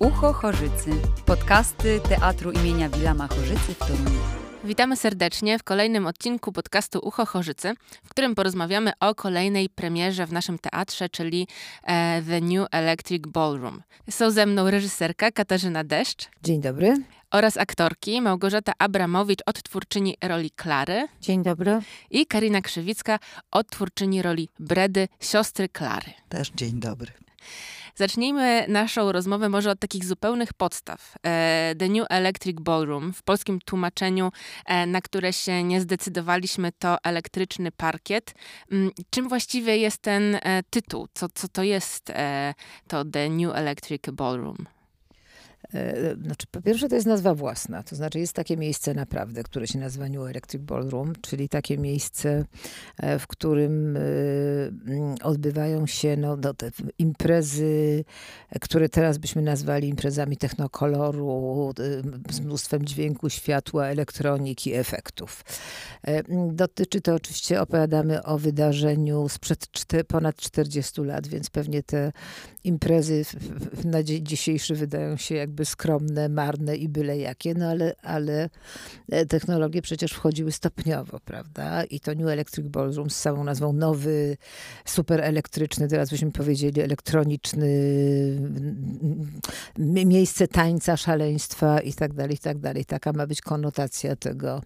Ucho Chorzycy. Podcasty Teatru imienia Wilama Chorzycy w Toruniu. Witamy serdecznie w kolejnym odcinku podcastu Ucho Chorzycy, w którym porozmawiamy o kolejnej premierze w naszym teatrze, czyli e, The New Electric Ballroom. Są ze mną reżyserka Katarzyna Deszcz. Dzień dobry. Oraz aktorki Małgorzata Abramowicz, odtwórczyni roli Klary. Dzień dobry. I Karina Krzywicka, odtwórczyni roli Bredy, siostry Klary. Też dzień dobry. Zacznijmy naszą rozmowę może od takich zupełnych podstaw. E, The New Electric Ballroom, w polskim tłumaczeniu, e, na które się nie zdecydowaliśmy, to elektryczny parkiet. Mm, czym właściwie jest ten e, tytuł? Co, co to jest to The New Electric Ballroom? E, znaczy, po pierwsze, to jest nazwa własna. To znaczy, jest takie miejsce naprawdę, które się nazywa New Electric Ballroom, czyli takie miejsce, e, w którym e, mm, odbywają się no, te imprezy, które teraz byśmy nazwali imprezami technokoloru, z mnóstwem dźwięku, światła, elektroniki, efektów. Dotyczy to oczywiście, opowiadamy o wydarzeniu sprzed ponad 40 lat, więc pewnie te imprezy na dzisiejszy wydają się jakby skromne, marne i byle jakie, no ale, ale e, technologie przecież wchodziły stopniowo, prawda? I to New Electric Ballroom z samą nazwą nowy, super elektryczny, teraz byśmy powiedzieli elektroniczny, miejsce tańca, szaleństwa i tak dalej, i tak dalej. Taka ma być konotacja tego,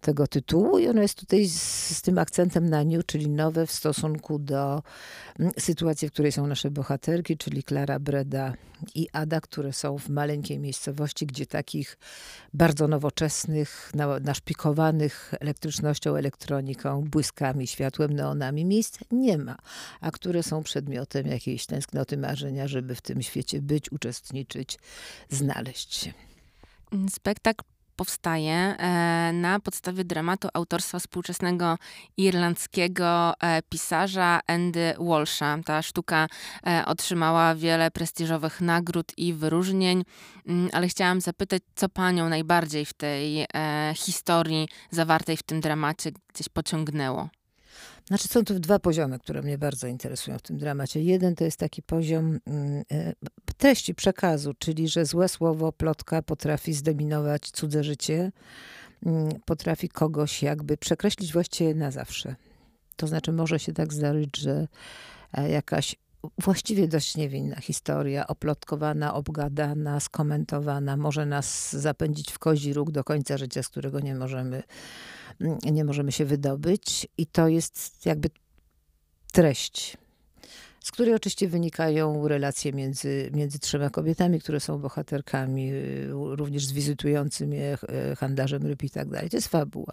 tego tytułu i ono jest tutaj z, z tym akcentem na new, czyli nowe w stosunku do sytuacji, w której są nasze bohaterki, czyli Klara Breda i Ada, które są w maleńkiej miejscowości, gdzie takich bardzo nowoczesnych, naszpikowanych elektrycznością, elektroniką, błyskami, światłem, neonami miejsc nie ma, a które są przedmiotem jakiejś tęsknoty, marzenia, żeby w tym świecie być, uczestniczyć, znaleźć się. Spektakl powstaje e, na podstawie dramatu autorstwa współczesnego irlandzkiego e, pisarza Andy Walsha. Ta sztuka e, otrzymała wiele prestiżowych nagród i wyróżnień, mm, ale chciałam zapytać, co panią najbardziej w tej historii zawartej w tym dramacie gdzieś pociągnęło? Znaczy są tu dwa poziomy, które mnie bardzo interesują w tym dramacie. Jeden to jest taki poziom mm, e, treści, przekazu, czyli że złe słowo, plotka potrafi zdominować cudze życie, mm, potrafi kogoś jakby przekreślić właściwie na zawsze. To znaczy może się tak zdarzyć, że e, jakaś właściwie dość niewinna historia, oplotkowana, obgadana, skomentowana, może nas zapędzić w kozi róg do końca życia, z którego nie możemy nie możemy się wydobyć. I to jest jakby treść z której oczywiście wynikają relacje między, między trzema kobietami, które są bohaterkami, y, również z wizytującym je e, handlarzem ryb i tak dalej. To jest fabuła.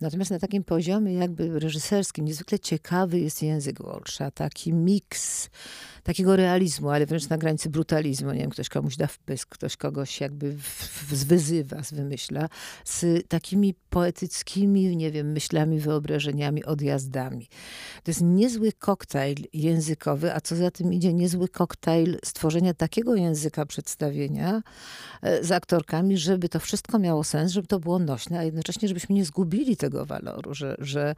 Natomiast na takim poziomie jakby reżyserskim niezwykle ciekawy jest język Walsha. Taki miks takiego realizmu, ale wręcz na granicy brutalizmu. Nie wiem, ktoś komuś da wpysk, ktoś kogoś jakby wyzywa, wymyśla, z takimi poetyckimi, nie wiem, myślami, wyobrażeniami, odjazdami. To jest niezły koktajl językowy, a co za tym idzie, niezły koktajl stworzenia takiego języka przedstawienia e, z aktorkami, żeby to wszystko miało sens, żeby to było nośne, a jednocześnie, żebyśmy nie zgubili tego waloru, że, że,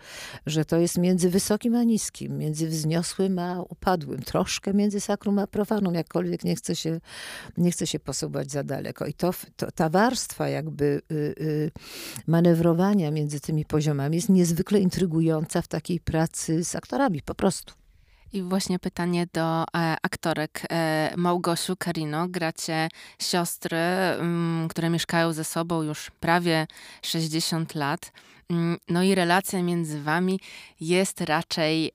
że to jest między wysokim a niskim, między wzniosłym a upadłym, troszkę między sakrum a profanum, jakkolwiek nie chce się, nie chce się posuwać za daleko. I to, to ta warstwa jakby y, y, manewrowania między tymi poziomami jest niezwykle intrygująca w takiej pracy z aktorami, po prostu. I właśnie pytanie do e, aktorek. E, Małgosiu, Karino, gracie siostry, mm, które mieszkają ze sobą już prawie 60 lat. Mm, no i relacja między wami jest raczej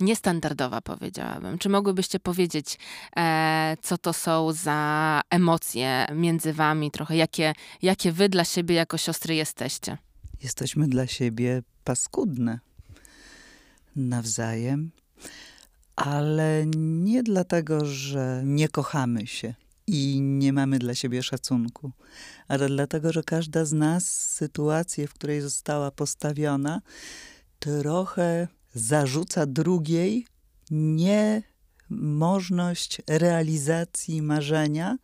niestandardowa, powiedziałabym. Czy mogłybyście powiedzieć, e, co to są za emocje między wami, trochę jakie, jakie wy dla siebie jako siostry jesteście? Jesteśmy dla siebie paskudne nawzajem, ale nie dlatego, że nie kochamy się i nie mamy dla siebie szacunku, ale dlatego, że każda z nas sytuację, w której została postawiona, trochę zarzuca drugiej niemożność realizacji marzenia,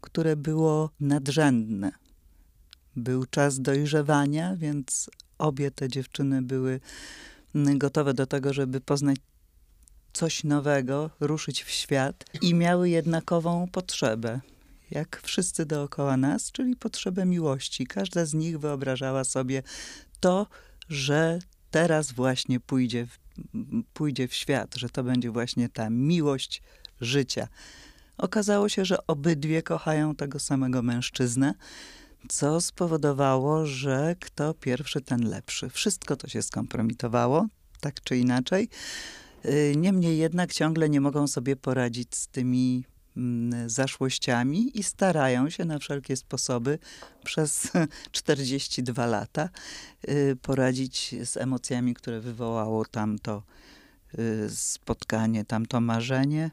które było nadrzędne. Był czas dojrzewania, więc obie te dziewczyny były gotowe do tego, żeby poznać coś nowego, ruszyć w świat i miały jednakową potrzebę. jak wszyscy dookoła nas, czyli potrzebę miłości. Każda z nich wyobrażała sobie to, że teraz właśnie pójdzie w, pójdzie w świat, że to będzie właśnie ta miłość życia. Okazało się, że obydwie kochają tego samego mężczyznę, co spowodowało, że kto pierwszy, ten lepszy. Wszystko to się skompromitowało, tak czy inaczej. Y, niemniej jednak ciągle nie mogą sobie poradzić z tymi mm, zaszłościami i starają się na wszelkie sposoby przez 42 lata y, poradzić z emocjami, które wywołało tamto y, spotkanie, tamto marzenie.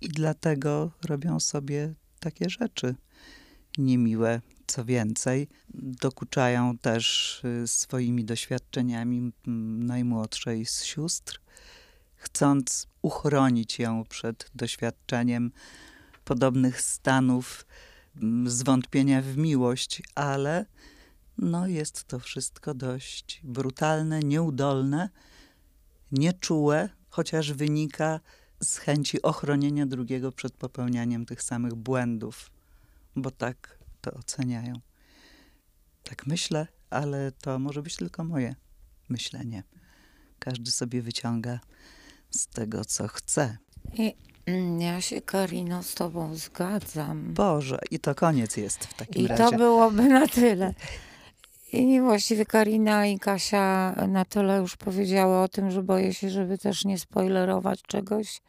I dlatego robią sobie takie rzeczy niemiłe. Co więcej, dokuczają też swoimi doświadczeniami najmłodszej z sióstr, chcąc uchronić ją przed doświadczeniem podobnych stanów mm, zwątpienia w miłość, ale no jest to wszystko dość brutalne, nieudolne, nieczułe, chociaż wynika z chęci ochronienia drugiego przed popełnianiem tych samych błędów, bo tak to oceniają. Tak myślę, ale to może być tylko moje myślenie. Każdy sobie wyciąga z tego, co chce. I mm, ja się, Karino, z tobą zgadzam. Boże, i to koniec jest w takim I razie. to byłoby na tyle. I właściwie Karina i Kasia na tyle już powiedziały o tym, że boję się, żeby też nie spoilerować czegoś.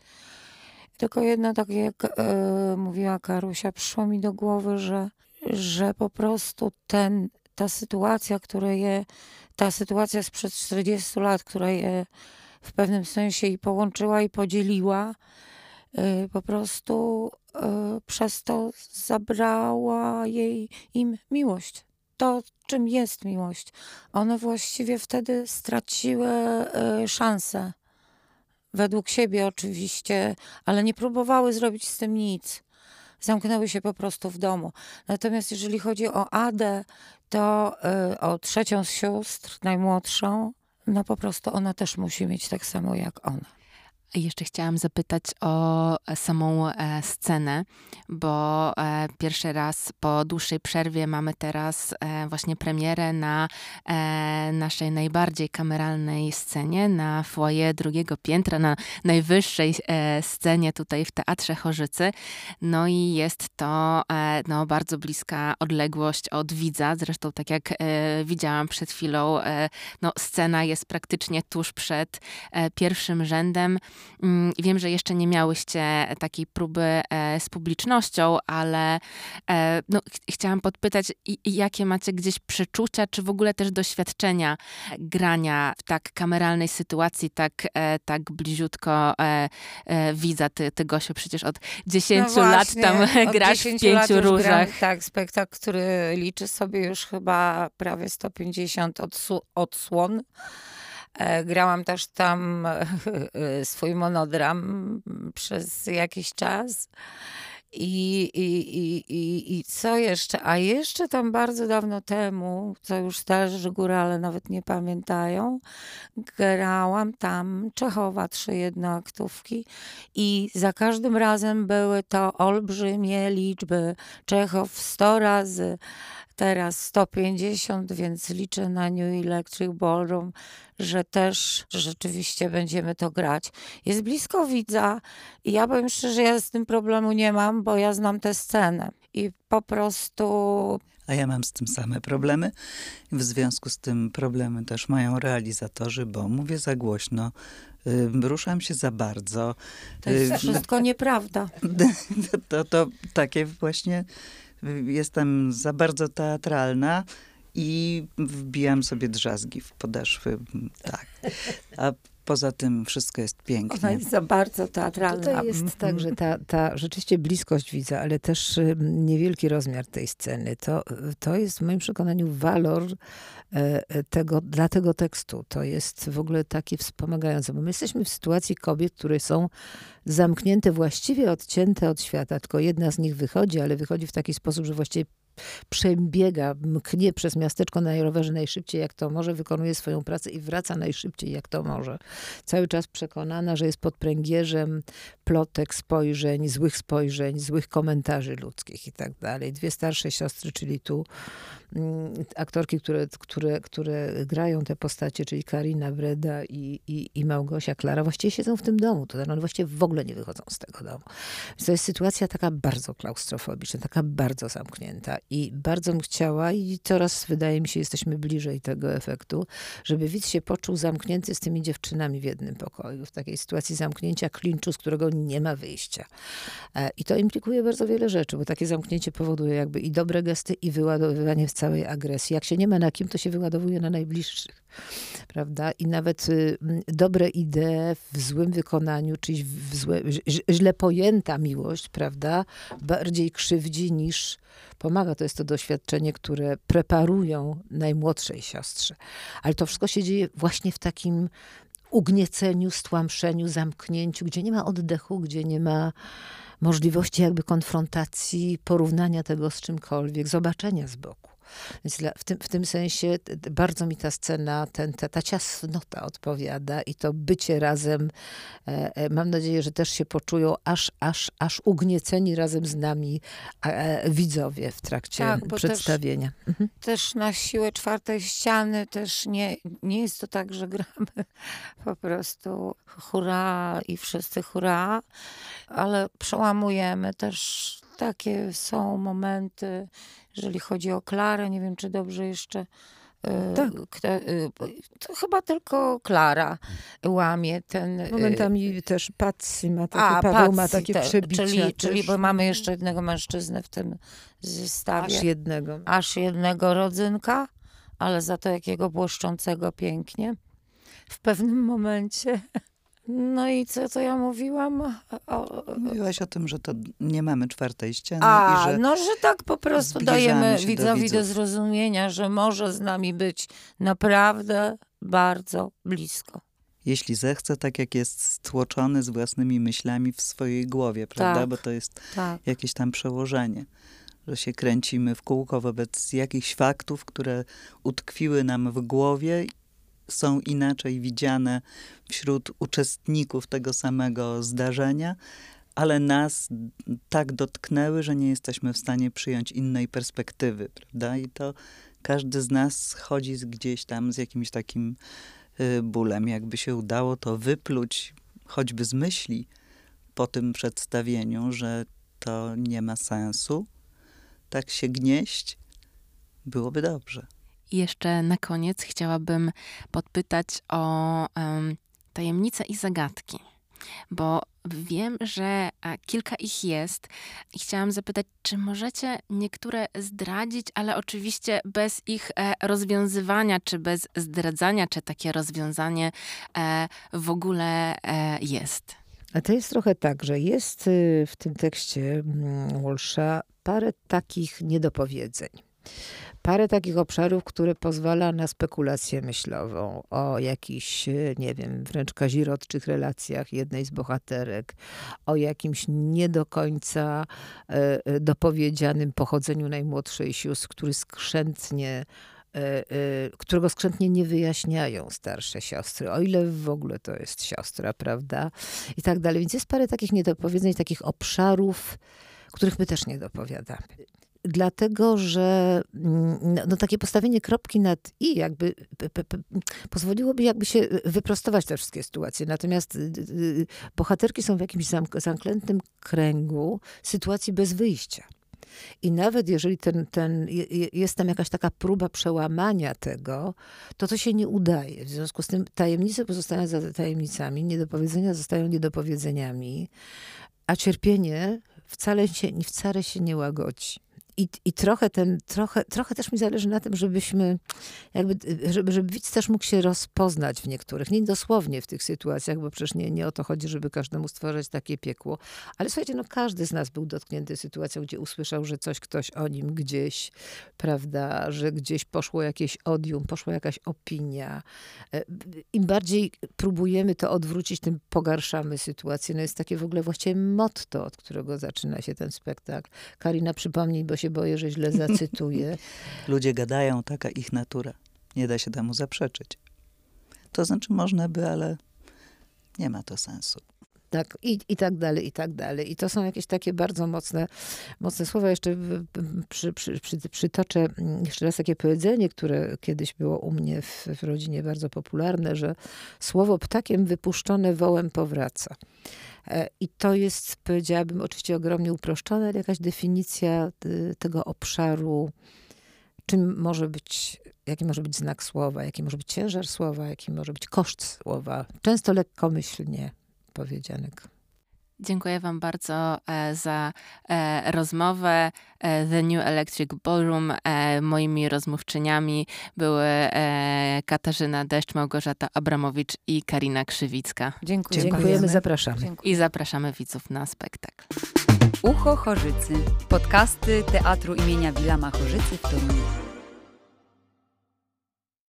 Tylko jedno, tak jak e, mówiła Karusia, przyszło mi do głowy, że, że po prostu ten, ta sytuacja, która je, ta sytuacja sprzed 40 lat, która je w pewnym sensie i połączyła i podzieliła, y, po prostu y, przez to zabrała jej im miłość. To, czym jest miłość. One właściwie wtedy straciły y, szansę. Według siebie oczywiście, ale nie próbowały zrobić z tym nic. Zamknęły się po prostu w domu. Natomiast jeżeli chodzi o Adę, to o trzecią z sióstr, najmłodszą, no po prostu ona też musi mieć tak samo jak ona. Jeszcze chciałam zapytać o samą e, scenę, bo e, pierwszy raz po dłuższej przerwie mamy teraz e, właśnie premierę na naszej najbardziej kameralnej scenie, na foyer drugiego piętra, na najwyższej scenie tutaj w Teatrze Chorzycy. No i jest to no, bardzo bliska odległość od widza. Zresztą tak jak widziałam przed chwilą, no, scena jest praktycznie tuż przed pierwszym rzędem. Mm, wiem, że jeszcze nie miałyście takiej próby e, z publicznością, ale e, no, ch chciałam podpytać, jakie macie gdzieś przeczucia, czy w ogóle też doświadczenia grania w tak kameralnej sytuacji, tak, e, tak bliziutko widza. Ty, ty Gosiu, przecież od 10 no lat tam grasz w pięciu różach. Gram, tak, spektakl, który liczy sobie już chyba prawie 150 odsłon. E, grałam też tam e, swój monodram przez jakiś czas. I, i, i, i, I co jeszcze? A jeszcze tam bardzo dawno temu, co już starzy górale nawet nie pamiętają, grałam tam Czechowa, trzy jednoaktówki i za każdym razem były to olbrzymie liczby. Czechow 100 razy, teraz 150, więc liczę na New Electric Ballroom, że też rzeczywiście będziemy to grać. Jest blisko widza i ja powiem szczerze, ja z tym problemu nie mam, bo ja znam tę scenę i po prostu a ja mam z tym same problemy. W związku z tym problemy też mają realizatorzy, bo mówię za głośno, y, ruszam się za bardzo. To jest y, wszystko nieprawda. To, to, to takie właśnie jestem za bardzo teatralna i wbijam sobie drzazgi w podeszwy. Tak. A poza tym wszystko jest pięknie. Ona jest za bardzo teatralna. Tutaj jest mhm. tak, że ta, ta rzeczywiście bliskość widza, ale też niewielki rozmiar tej sceny, to, to jest w moim przekonaniu walor e, e, tego, dla tego tekstu. To jest w ogóle takie wspomagające, bo my jesteśmy w sytuacji kobiet, które są zamknięte, właściwie odcięte od świata, tylko jedna z nich wychodzi, ale wychodzi w taki sposób, że właściwie przebiega, mknie przez miasteczko na rowerze najszybciej jak to może, wykonuje swoją pracę i wraca najszybciej jak to może. Cały czas przekonana, że jest pod pręgierzem plotek, spojrzeń, złych spojrzeń, złych komentarzy ludzkich i tak dalej. Dwie starsze siostry, czyli tu mm, aktorki, które, które, które grają te postacie, czyli Karina Breda i, i, i Małgosia Klara, właściwie siedzą w tym domu. To znaczy one właściwie w ogóle nie wychodzą z tego domu. To jest sytuacja taka bardzo klaustrofobiczna, taka bardzo zamknięta. I bardzo bym chciała, i coraz wydaje mi się, jesteśmy bliżej tego efektu, żeby widz się poczuł zamknięty z tymi dziewczynami w jednym pokoju, w takiej sytuacji zamknięcia klinczu, z którego nie ma wyjścia. E, I to implikuje bardzo wiele rzeczy, bo takie zamknięcie powoduje jakby i dobre gesty, i wyładowywanie w całej agresji. Jak się nie ma na kim, to się wyładowuje na najbliższych. Prawda? I nawet y, dobre idee w złym wykonaniu, czyli w złe, źle pojęta miłość, prawda, bardziej krzywdzi niż pomaga. To jest to doświadczenie, które preparują najmłodszej siostrze. Ale to wszystko się dzieje właśnie w takim ugnieceniu, stłamszeniu, zamknięciu, gdzie nie ma oddechu, gdzie nie ma możliwości jakby konfrontacji, porównania tego z czymkolwiek, zobaczenia z boku. Więc w tym, w tym sensie bardzo mi ta scena, ten, ta, ta ciasnota odpowiada i to bycie razem, e, e, mam nadzieję, że też się poczują aż, aż, aż ugnieceni razem z nami e, widzowie w trakcie tak, przedstawienia. Też, mhm. też na siłę czwartej ściany też nie, nie jest to tak, że gramy po prostu hurra i wszyscy hurra, ale przełamujemy też takie są momenty, jeżeli chodzi o Klarę, nie wiem, czy dobrze jeszcze e, tak. E, to chyba tylko Klara łamie ten... E, Momentami też Patsy ma takie, A, Paweł Patsy, ma takie te, przebicia. Czyli, czyli, bo mamy jeszcze jednego mężczyznę w tym zestawie. Aż jednego. Aż jednego rodzynka, ale za to jakiego błyszczącego pięknie. W pewnym momencie no i co to ja mówiłam? O, Mówiłaś o tym, że to nie mamy czwartej ściany. A, i że no, że tak po prostu dajemy widzowi do, do zrozumienia, że może z nami być naprawdę bardzo blisko. Jeśli zechce, tak jak jest stłoczony z własnymi myślami w swojej głowie, prawda? Tak, Bo to jest tak. jakieś tam przełożenie że się kręcimy w kółko wobec jakichś faktów, które utkwiły nam w głowie są inaczej widziane wśród uczestników tego samego zdarzenia, ale nas tak dotknęły, że nie jesteśmy w stanie przyjąć innej perspektywy, prawda? I to każdy z nas chodzi gdzieś tam z jakimś takim y, bólem. Jakby się udało to wypluć choćby z myśli po tym przedstawieniu, że to nie ma sensu, tak się gnieść, byłoby dobrze. Jeszcze na koniec chciałabym podpytać o um, tajemnice i zagadki, bo wiem, że kilka ich jest i chciałam zapytać, czy możecie niektóre zdradzić, ale oczywiście bez ich e, rozwiązywania, czy bez zdradzania, czy takie rozwiązanie e, w ogóle e, jest. A to jest trochę tak, że jest y, w tym tekście mm, Walsha parę takich niedopowiedzeń parę takich obszarów, które pozwala na spekulację myślową o jakichś, nie wiem, wręcz kazirodczych relacjach jednej z bohaterek, o jakimś nie do końca e, e, dopowiedzianym pochodzeniu najmłodszej sióstr, który skrzętnie e, którego skrzętnie nie wyjaśniają starsze siostry, o ile w ogóle to jest siostra, prawda? I tak dalej. Więc jest parę takich niedopowiedzeń, takich obszarów, których my też nie dopowiadamy dlatego że mm, no, no, takie postawienie kropki nad i jakby pozwoliłoby jakby się wyprostować te wszystkie sytuacje. Natomiast y, y, bohaterki są w jakimś zamk zamkniętym kręgu sytuacji bez wyjścia. I nawet jeżeli ten, ten, jest tam jakaś taka próba przełamania tego, to to się nie udaje. W związku z tym tajemnice pozostają za tajemnicami, niedopowiedzenia zostają niedopowiedzeniami, a cierpienie wcale się, wcale się nie łagodzi. I, I trochę ten, trochę, trochę też mi zależy na tym, żebyśmy, jakby, żeby, żeby widz też mógł się rozpoznać w niektórych, nie dosłownie w tych sytuacjach, bo przecież nie, nie o to chodzi, żeby każdemu stworzyć takie piekło. Ale słuchajcie, no każdy z nas był dotknięty sytuacją, gdzie usłyszał, że coś ktoś o nim gdzieś, prawda, że gdzieś poszło jakieś odium, poszła jakaś opinia. E, Im bardziej próbujemy to odwrócić, tym pogarszamy sytuację. No jest takie w ogóle właściwie motto, od którego zaczyna się ten spektakl. Karina, przypomnij, bo się się boję, że źle zacytuję. Ludzie gadają, taka ich natura. Nie da się temu zaprzeczyć. To znaczy można by, ale nie ma to sensu. Tak, i, i tak dalej, i tak dalej. I to są jakieś takie bardzo mocne, mocne słowa. Jeszcze przy, przy, przy, przytoczę mm, jeszcze raz takie powiedzenie, które kiedyś było u mnie w, w rodzinie bardzo popularne, że słowo ptakiem wypuszczone wołem powraca. E, I to jest, powiedziałabym, oczywiście ogromnie uproszczone, ale jakaś definicja y, tego obszaru, czym może być, jaki może być znak słowa, jaki może być ciężar słowa, jaki może być koszt słowa. Często lekkomyślnie powiedzianek. Dziękuję Wam bardzo e, za e, rozmowę. E, The New Electric Ballroom. E, moimi rozmówczyniami były e, Katarzyna Deszcz, Małgorzata Abramowicz i Karina Krzywicka. Dziękuję. Dziękujemy, zapraszamy. Dziękuję. I zapraszamy widzów na spektakl. Ucho Chorzycy. Podcasty Teatru imienia Wilama Chorzycy w Toruniu.